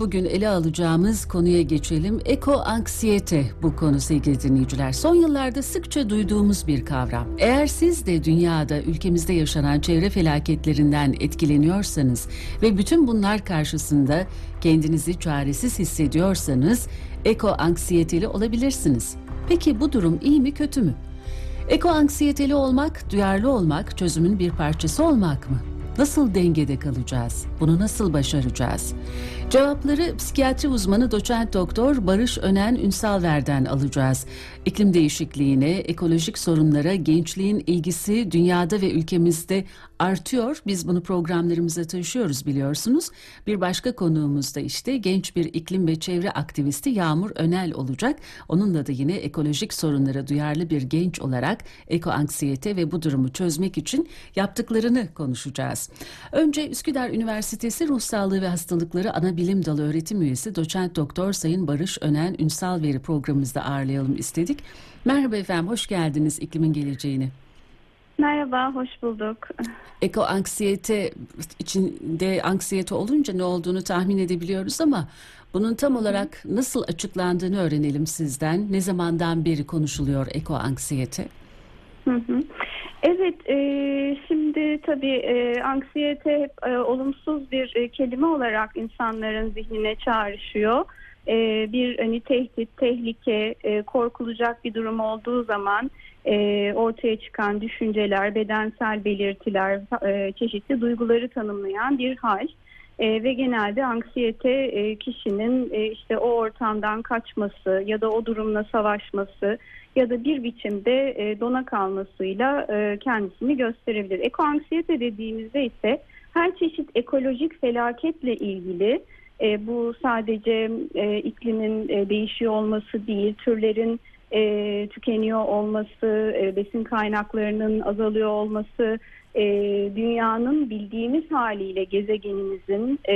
Bugün ele alacağımız konuya geçelim. Eko anksiyete bu konu sevgili dinleyiciler. Son yıllarda sıkça duyduğumuz bir kavram. Eğer siz de dünyada, ülkemizde yaşanan çevre felaketlerinden etkileniyorsanız ve bütün bunlar karşısında kendinizi çaresiz hissediyorsanız eko anksiyeteli olabilirsiniz. Peki bu durum iyi mi kötü mü? Eko anksiyeteli olmak, duyarlı olmak, çözümün bir parçası olmak mı? Nasıl dengede kalacağız? Bunu nasıl başaracağız? Cevapları psikiyatri uzmanı doçent doktor Barış Önen Ünsalver'den alacağız. İklim değişikliğine, ekolojik sorunlara gençliğin ilgisi dünyada ve ülkemizde artıyor. Biz bunu programlarımıza taşıyoruz biliyorsunuz. Bir başka konuğumuz da işte genç bir iklim ve çevre aktivisti Yağmur Önel olacak. Onunla da yine ekolojik sorunlara duyarlı bir genç olarak eko anksiyete ve bu durumu çözmek için yaptıklarını konuşacağız. Önce Üsküdar Üniversitesi Ruh Sağlığı ve Hastalıkları Ana Bilim Dalı öğretim üyesi doçent doktor Sayın Barış Önen Ünsal Veri programımızda ağırlayalım istedik. Merhaba efendim, hoş geldiniz iklimin geleceğini. Merhaba, hoş bulduk. Eko anksiyete içinde anksiyete olunca ne olduğunu tahmin edebiliyoruz ama bunun tam olarak nasıl açıklandığını öğrenelim sizden. Ne zamandan beri konuşuluyor eko anksiyete? Hı hı. Evet, e, şimdi tabii e, anksiyete hep e, olumsuz bir e, kelime olarak insanların zihnine çağrışıyor. E, bir hani tehdit, tehlike, e, korkulacak bir durum olduğu zaman e, ortaya çıkan düşünceler, bedensel belirtiler, e, çeşitli duyguları tanımlayan bir hal. E, ve genelde anksiyete e, kişinin e, işte o ortamdan kaçması ya da o durumla savaşması ya da bir biçimde e, dona kalmasıyla e, kendisini gösterebilir. Ekoanksiyete dediğimizde ise her çeşit ekolojik felaketle ilgili e, bu sadece e, iklimin e, değişiyor olması değil, türlerin e, tükeniyor olması, e, besin kaynaklarının azalıyor olması, e, dünyanın bildiğimiz haliyle gezegenimizin e,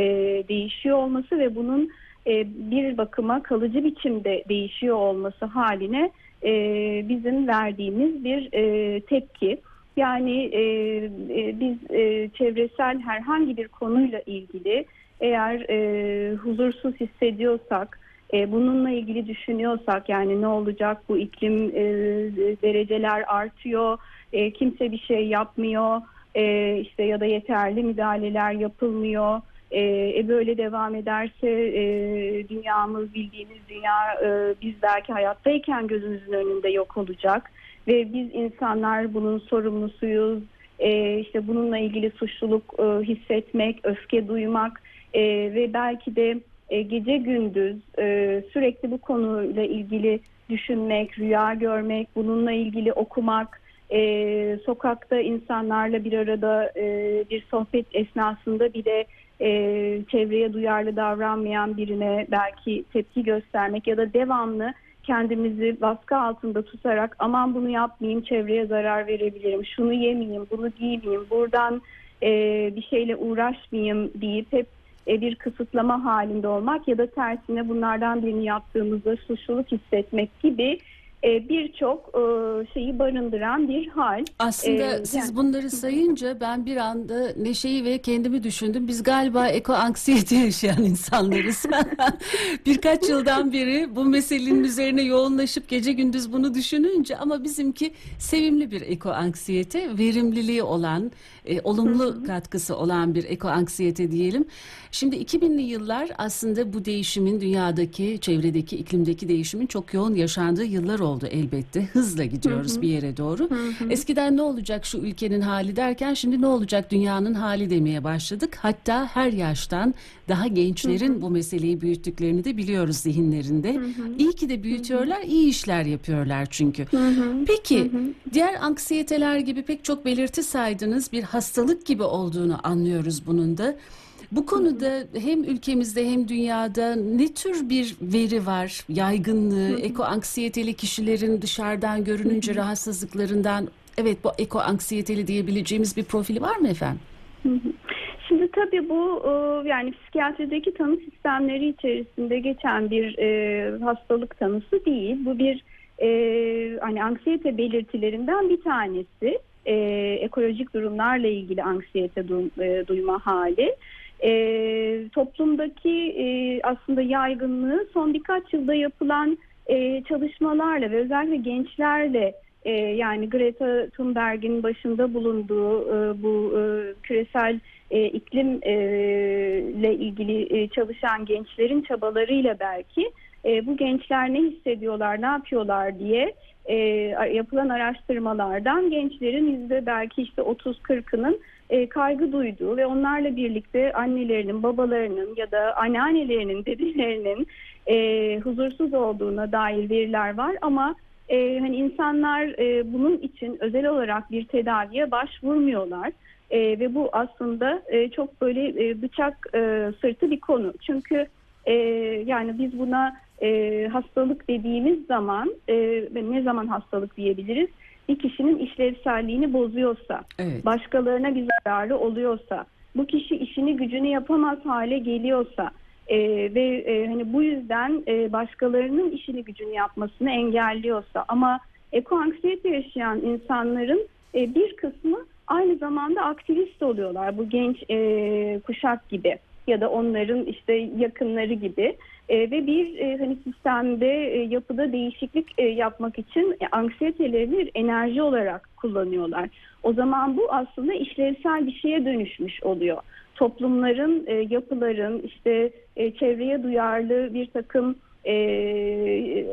değişiyor olması ve bunun e, bir bakıma kalıcı biçimde değişiyor olması haline e, bizim verdiğimiz bir e, tepki. Yani e, e, biz e, çevresel herhangi bir konuyla ilgili eğer e, huzursuz hissediyorsak, e, bununla ilgili düşünüyorsak yani ne olacak bu iklim e, dereceler artıyor, e, kimse bir şey yapmıyor, işte ya da yeterli müdahaleler yapılmıyor. E, böyle devam ederse e, dünyamız bildiğimiz dünya e, biz belki hayattayken gözümüzün önünde yok olacak ve biz insanlar bunun sorumlusuyuz. E, işte bununla ilgili suçluluk e, hissetmek, öfke duymak e, ve belki de e, gece gündüz e, sürekli bu konuyla ilgili düşünmek, rüya görmek, bununla ilgili okumak, e, sokakta insanlarla bir arada bir sohbet esnasında bile e, çevreye duyarlı davranmayan birine belki tepki göstermek ya da devamlı kendimizi baskı altında tutarak aman bunu yapmayayım çevreye zarar verebilirim, şunu yemeyeyim, bunu giymeyeyim, buradan e, bir şeyle uğraşmayayım deyip hep bir kısıtlama halinde olmak ya da tersine bunlardan birini yaptığımızda suçluluk hissetmek gibi e, birçok e, şeyi barındıran bir hal. Aslında ee, siz yani... bunları sayınca ben bir anda Neşe'yi ve kendimi düşündüm. Biz galiba eko anksiyete yaşayan insanlarız. Birkaç yıldan beri bu meselenin üzerine yoğunlaşıp gece gündüz bunu düşününce ama bizimki sevimli bir eko anksiyete, verimliliği olan, e, olumlu katkısı olan bir eko anksiyete diyelim. Şimdi 2000'li yıllar aslında bu değişimin dünyadaki, çevredeki, iklimdeki değişimin çok yoğun yaşandığı yıllar oldu elbette. Hızla gidiyoruz hı hı. bir yere doğru. Hı hı. Eskiden ne olacak şu ülkenin hali derken şimdi ne olacak dünyanın hali demeye başladık. Hatta her yaştan daha gençlerin hı hı. bu meseleyi büyüttüklerini de biliyoruz zihinlerinde. Hı hı. İyi ki de büyütüyorlar, hı hı. iyi işler yapıyorlar çünkü. Hı hı. Peki hı hı. diğer anksiyeteler gibi pek çok belirti saydınız. Bir hastalık gibi olduğunu anlıyoruz bunun da. Bu konuda hem ülkemizde hem dünyada ne tür bir veri var? Yaygınlığı, eko anksiyeteli kişilerin dışarıdan görününce rahatsızlıklarından evet bu eko anksiyeteli diyebileceğimiz bir profili var mı efendim? Şimdi tabii bu e, yani psikiyatrideki tanı sistemleri içerisinde geçen bir e, hastalık tanısı değil. Bu bir e, hani anksiyete belirtilerinden bir tanesi. ekolojik durumlarla ilgili anksiyete duyma hali. E, toplumdaki e, aslında yaygınlığı son birkaç yılda yapılan e, çalışmalarla ve özellikle gençlerle e, yani Greta Thunberg'in başında bulunduğu e, bu e, küresel e, iklim e, ilgili e, çalışan gençlerin çabalarıyla belki e, bu gençler ne hissediyorlar, ne yapıyorlar diye e, yapılan araştırmalardan gençlerin yüzde belki işte 30-40'ının e, kaygı duyduğu ve onlarla birlikte annelerinin, babalarının ya da anneannelerinin, dedelerinin e, huzursuz olduğuna dair veriler var ama e, hani insanlar e, bunun için özel olarak bir tedaviye başvurmuyorlar. E, ve bu aslında e, çok böyle e, bıçak e, sırtı bir konu. Çünkü e, yani biz buna e, hastalık dediğimiz zaman e, ne zaman hastalık diyebiliriz? Bir kişinin işlevselliğini bozuyorsa, evet. başkalarına bir zararı oluyorsa, bu kişi işini gücünü yapamaz hale geliyorsa e, ve e, hani bu yüzden e, başkalarının işini gücünü yapmasını engelliyorsa ama ekoanksiyete yaşayan insanların e, bir kısmı aynı zamanda aktivist oluyorlar bu genç e, kuşak gibi ya da onların işte yakınları gibi e, ve bir e, hani sistemde e, yapıda değişiklik e, yapmak için e, anksiyetelerini enerji olarak kullanıyorlar. O zaman bu aslında işlevsel bir şeye dönüşmüş oluyor. Toplumların, e, yapıların, işte e, çevreye duyarlı bir takım e,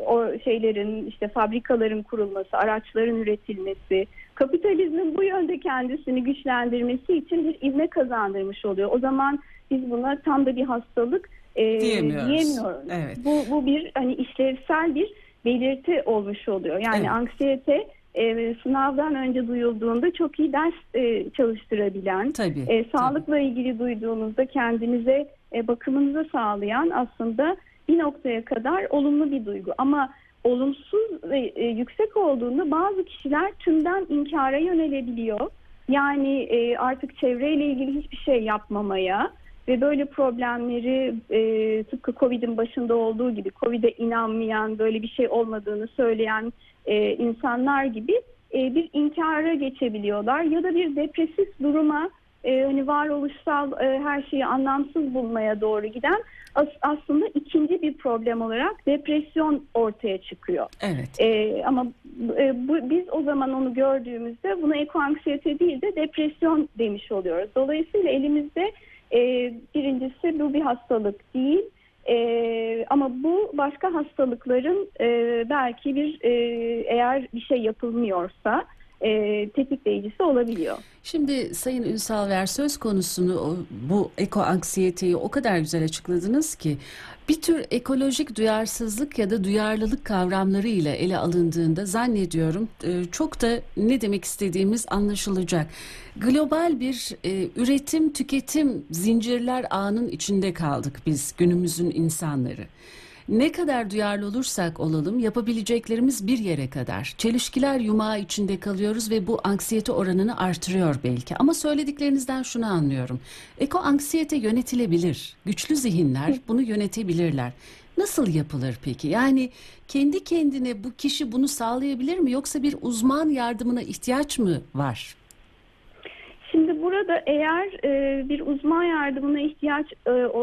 o şeylerin işte fabrikaların kurulması, araçların üretilmesi, kapitalizmin bu yönde kendisini güçlendirmesi için bir ivme kazandırmış oluyor. O zaman biz buna tam da bir hastalık e, diyemiyoruz. diyemiyoruz. Evet. Bu, bu bir hani işlevsel bir belirti olmuş oluyor. Yani evet. anksiyete e, sınavdan önce duyulduğunda çok iyi ders e, çalıştırabilen, tabii, e, sağlıkla tabii. ilgili duyduğunuzda kendinize e, bakımınızı sağlayan aslında bir noktaya kadar olumlu bir duygu. Ama olumsuz ve e, yüksek olduğunda bazı kişiler tümden inkara yönelebiliyor. Yani e, artık çevreyle ilgili hiçbir şey yapmamaya ve böyle problemleri e, tıpkı Covid'in başında olduğu gibi Covid'e inanmayan, böyle bir şey olmadığını söyleyen e, insanlar gibi e, bir inkara geçebiliyorlar ya da bir depresif duruma e, hani varoluşsal e, her şeyi anlamsız bulmaya doğru giden as, aslında ikinci bir problem olarak depresyon ortaya çıkıyor. Evet. E, ama e, bu, biz o zaman onu gördüğümüzde buna ekoanksiyete değil de depresyon demiş oluyoruz. Dolayısıyla elimizde e, birincisi bu bir hastalık değil. Ee, ama bu başka hastalıkların e, belki bir e, eğer bir şey yapılmıyorsa e, tetikleyicisi olabiliyor. Şimdi Sayın Ünsalver söz konusunu bu eko anksiyeteyi o kadar güzel açıkladınız ki bir tür ekolojik duyarsızlık ya da duyarlılık kavramları ile ele alındığında zannediyorum e, çok da ne demek istediğimiz anlaşılacak. Global bir e, üretim tüketim zincirler ağının içinde kaldık biz günümüzün insanları. Ne kadar duyarlı olursak olalım yapabileceklerimiz bir yere kadar. Çelişkiler yumağı içinde kalıyoruz ve bu anksiyete oranını artırıyor belki. Ama söylediklerinizden şunu anlıyorum. Eko anksiyete yönetilebilir. Güçlü zihinler bunu yönetebilirler. Nasıl yapılır peki? Yani kendi kendine bu kişi bunu sağlayabilir mi yoksa bir uzman yardımına ihtiyaç mı var? Şimdi burada eğer e, bir uzman yardımına ihtiyaç e, o,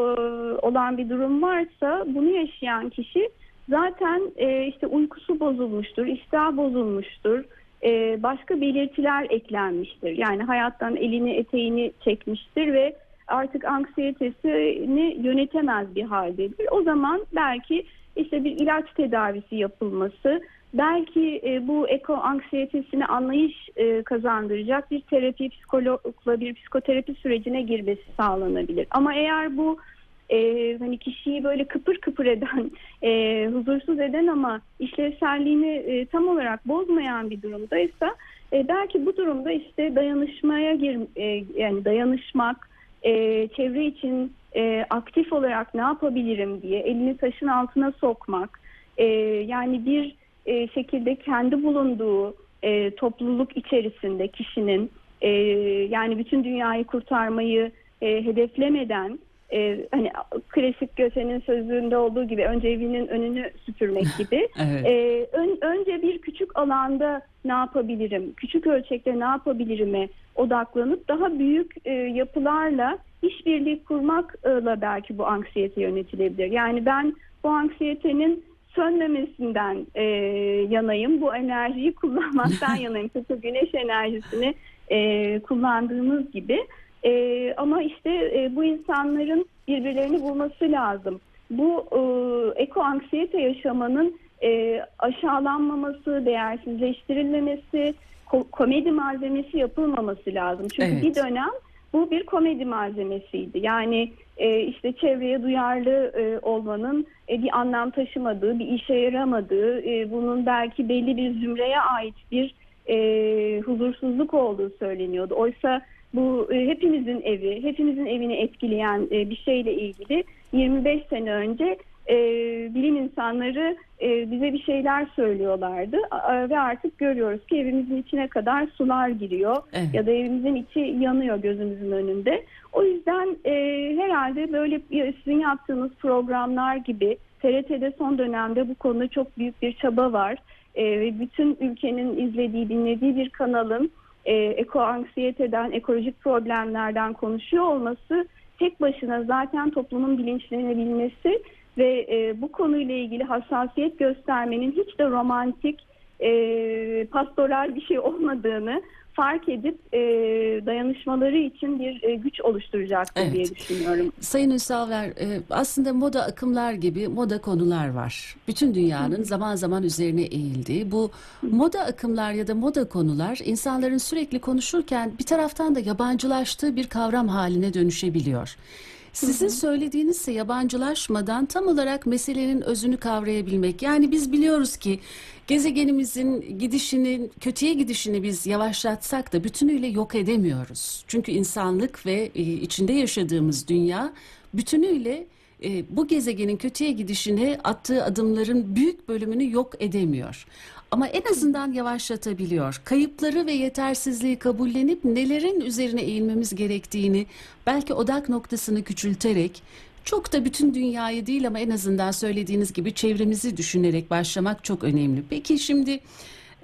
olan bir durum varsa bunu yaşayan kişi zaten e, işte uykusu bozulmuştur, iştah bozulmuştur, e, başka belirtiler eklenmiştir. Yani hayattan elini eteğini çekmiştir ve artık anksiyetesini yönetemez bir haldedir. O zaman belki işte bir ilaç tedavisi yapılması, belki e, bu eko anksiyetesini anlayış e, kazandıracak bir terapi, psikologla bir psikoterapi sürecine girmesi sağlanabilir. Ama eğer bu e, hani kişiyi böyle kıpır kıpır eden, e, huzursuz eden ama işlevselliğini e, tam olarak bozmayan bir durumdaysa e, belki bu durumda işte dayanışmaya gir, e, yani dayanışmak, e, çevre için e, aktif olarak ne yapabilirim diye elini taşın altına sokmak, e, yani bir e, şekilde kendi bulunduğu e, topluluk içerisinde kişinin e, yani bütün dünyayı kurtarmayı e, hedeflemeden e, hani klasik Göte'nin sözünde olduğu gibi önce evinin önünü süpürmek gibi. Evet. E, ön- önce bir küçük alanda ne yapabilirim, küçük ölçekte ne yapabilirime odaklanıp daha büyük e, yapılarla işbirliği kurmakla belki bu anksiyete yönetilebilir. Yani ben bu anksiyetenin sönmemesinden e, yanayım. Bu enerjiyi kullanmaktan yanayım. Tıpkı güneş enerjisini e, kullandığımız gibi. E, ama işte e, bu insanların birbirlerini bulması lazım. Bu e, eko anksiyete yaşamanın e, aşağılanmaması, değersizleştirilmemesi, ko- komedi malzemesi yapılmaması lazım. Çünkü Evet. bir dönem bu bir komedi malzemesiydi. Yani e, işte çevreye duyarlı e, olmanın e, bir anlam taşımadığı, bir işe yaramadığı, e, bunun belki belli bir zümreye ait bir e, huzursuzluk olduğu söyleniyordu. Oysa bu e, hepimizin evi, hepimizin evini etkileyen e, bir şeyle ilgili 25 sene önce e, bilim insanları e, bize bir şeyler söylüyorlardı A- ve artık görüyoruz ki evimizin içine kadar sular giriyor Evet. ya da evimizin içi yanıyor gözümüzün önünde. O yüzden e, herhalde böyle sizin yaptığınız programlar gibi TRT'de son dönemde bu konuda çok büyük bir çaba var E, ve bütün ülkenin izlediği, dinlediği bir kanalın e, eko anksiyeteden, ekolojik problemlerden konuşuyor olması tek başına zaten toplumun bilinçlenebilmesi ve e, bu konuyla ilgili hassasiyet göstermenin hiç de romantik, e, pastoral bir şey olmadığını fark edip e, dayanışmaları için bir e, güç oluşturacaktır Evet. diye düşünüyorum. Sayın Ünsalver, e, aslında moda akımlar gibi moda konular var. Bütün dünyanın zaman zaman üzerine eğildiği bu moda akımlar ya da moda konular insanların sürekli konuşurken bir taraftan da yabancılaştığı bir kavram haline dönüşebiliyor. Sizin söylediğiniz ise yabancılaşmadan tam olarak meselenin özünü kavrayabilmek. Yani biz biliyoruz ki gezegenimizin gidişinin, kötüye gidişini biz yavaşlatsak da bütünüyle yok edemiyoruz. Çünkü insanlık ve e, içinde yaşadığımız dünya bütünüyle e, bu gezegenin kötüye gidişine attığı adımların büyük bölümünü yok edemiyor. Ama en azından yavaşlatabiliyor. Kayıpları ve yetersizliği kabullenip nelerin üzerine eğilmemiz gerektiğini belki odak noktasını küçülterek çok da bütün dünyayı değil ama en azından söylediğiniz gibi çevremizi düşünerek başlamak çok önemli. Peki şimdi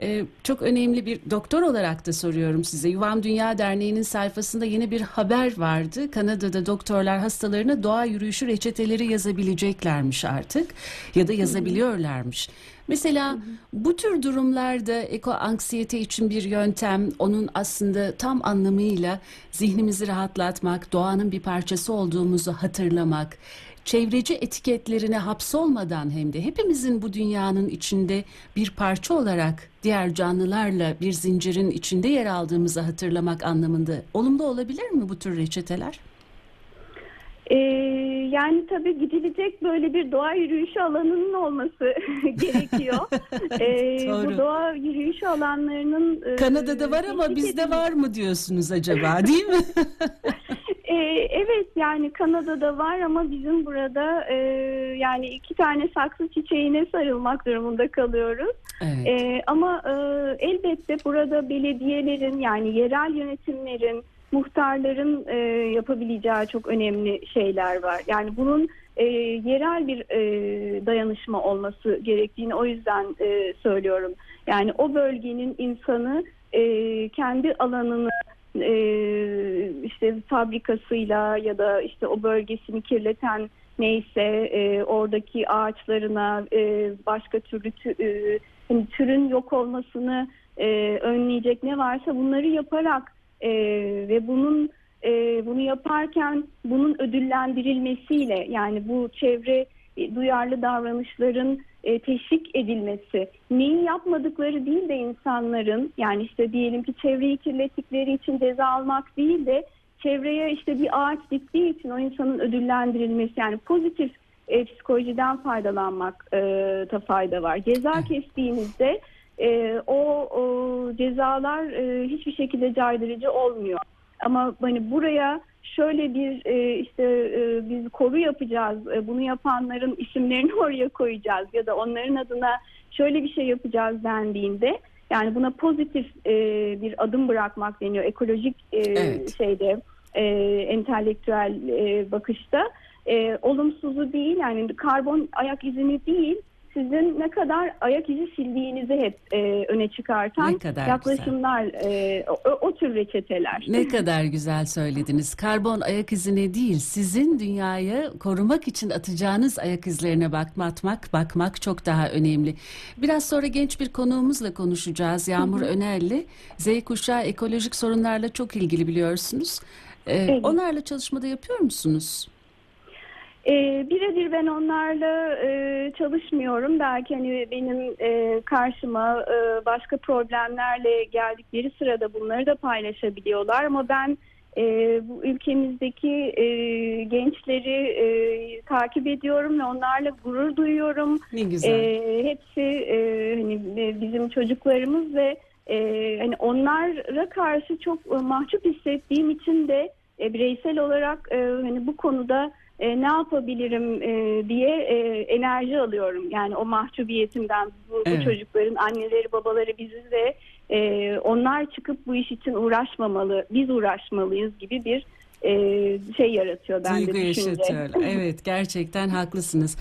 e, çok önemli bir doktor olarak da soruyorum size. Yuvam Dünya Derneği'nin sayfasında yeni bir haber vardı. Kanada'da doktorlar hastalarına doğa yürüyüşü reçeteleri yazabileceklermiş artık ya da yazabiliyorlarmış. Mesela bu tür durumlarda eko anksiyete için bir yöntem onun aslında tam anlamıyla zihnimizi rahatlatmak, doğanın bir parçası olduğumuzu hatırlamak, çevreci etiketlerine hapsolmadan hem de hepimizin bu dünyanın içinde bir parça olarak diğer canlılarla bir zincirin içinde yer aldığımızı hatırlamak anlamında olumlu olabilir mi bu tür reçeteler? Ee, yani tabii gidilecek böyle bir doğa yürüyüşü alanının olması gerekiyor. Ee, Doğru. bu doğa yürüyüşü alanlarının e, Kanada'da var ama bizde var mı diyorsunuz acaba değil mi? Ee, evet yani Kanada'da var ama bizim burada e, yani iki tane saksı çiçeğine sarılmak durumunda kalıyoruz. evet. Ee, ama e, elbette burada belediyelerin yani yerel yönetimlerin, muhtarların e, yapabileceği çok önemli şeyler var. Yani bunun e, yerel bir e, dayanışma olması gerektiğini o yüzden e, söylüyorum. Yani o bölgenin insanı e, kendi alanını e, işte fabrikasıyla ya da işte o bölgesini kirleten neyse e, oradaki ağaçlarına e, başka türlü tü- e, hani türün yok olmasını e, önleyecek ne varsa bunları yaparak e, ve bunun e, bunu yaparken bunun ödüllendirilmesiyle yani bu çevre duyarlı davranışların e, teşvik edilmesi, neyi yapmadıkları değil de insanların yani işte diyelim ki çevreyi kirlettikleri için ceza almak değil de çevreye işte bir ağaç diktiği için o insanın ödüllendirilmesi yani pozitif e, psikolojiden faydalanmak e, da fayda var. Ceza kestiğinizde e, o, o cezalar e, hiçbir şekilde caydırıcı olmuyor. Ama hani buraya şöyle bir e, işte e, biz koru yapacağız, e, bunu yapanların isimlerini oraya koyacağız ya da onların adına şöyle bir şey yapacağız dendiğinde yani buna pozitif e, bir adım bırakmak deniyor ekolojik e, Evet. şeyde e, entelektüel e, bakışta. E, olumsuzu değil yani karbon ayak izini değil sizin ne kadar ayak izi sildiğinizi hep e, öne çıkartan Ne kadar yaklaşımlar, e, o, o tür reçeteler. Ne kadar güzel söylediniz. Karbon ayak izine değil, sizin dünyayı korumak için atacağınız ayak izlerine bakmak, bakmak çok daha önemli. Biraz sonra genç bir konuğumuzla konuşacağız. Yağmur Önerli. Z kuşağı ekolojik sorunlarla çok ilgili biliyorsunuz. Ee, Evet. Onlarla çalışmada yapıyor musunuz? E, birebir ben onlarla e, çalışmıyorum. Belki hani benim e, karşıma e, başka problemlerle geldikleri sırada bunları da paylaşabiliyorlar. Ama ben e, bu ülkemizdeki e, gençleri e, takip ediyorum ve onlarla gurur duyuyorum. Ne güzel. E, hepsi e, hani e, bizim çocuklarımız ve e, hani onlara karşı çok e, mahcup hissettiğim için de e, bireysel olarak e, hani bu konuda e, ne yapabilirim e, diye e, enerji alıyorum. Yani o mahcubiyetimden bu, bu Evet. çocukların anneleri babaları biziz de e, onlar çıkıp bu iş için uğraşmamalı, biz uğraşmalıyız gibi bir e, şey yaratıyor bende Duygu düşünce. yaşatıyor. Evet gerçekten haklısınız.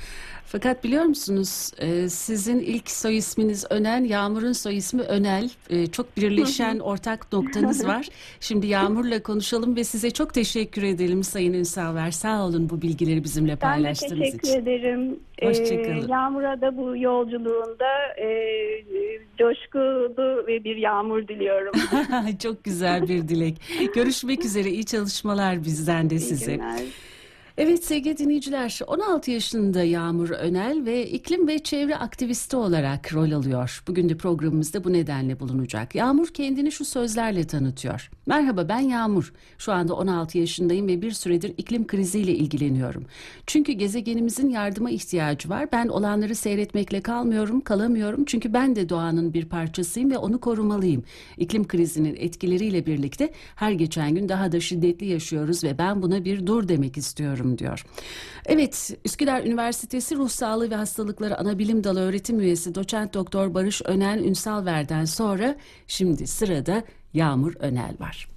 Fakat biliyor musunuz e, sizin ilk soy isminiz Önen, Yağmur'un soy ismi Önel. E, Çok birleşen ortak noktanız var. Şimdi Yağmur'la konuşalım ve size çok teşekkür edelim Sayın Ünsalver. Sağ olun bu bilgileri bizimle Ben de paylaştığınız teşekkür için. ederim. Hoşçakalın. Ee, Yağmur'a da bu yolculuğunda e, coşkulu ve bir yağmur diliyorum. çok güzel bir dilek. Görüşmek üzere. İyi çalışmalar bizden de İyi size. günler. Evet sevgili dinleyiciler 16 yaşında Yağmur Önel ve iklim ve çevre aktivisti olarak rol alıyor. Bugün de programımızda bu nedenle bulunacak. Yağmur kendini şu sözlerle tanıtıyor. Merhaba ben Yağmur. Şu anda 16 yaşındayım ve bir süredir iklim kriziyle ilgileniyorum. Çünkü gezegenimizin yardıma ihtiyacı var. Ben olanları seyretmekle kalmıyorum, kalamıyorum. Çünkü ben de doğanın bir parçasıyım ve onu korumalıyım. İklim krizinin etkileriyle birlikte her geçen gün daha da şiddetli yaşıyoruz ve ben buna bir dur demek istiyorum diyor. Evet, Üsküdar Üniversitesi Ruh Sağlığı ve Hastalıkları Anabilim Dalı öğretim üyesi doçent doktor Barış Önen Ünsalver'den sonra şimdi sırada Yağmur Önel var.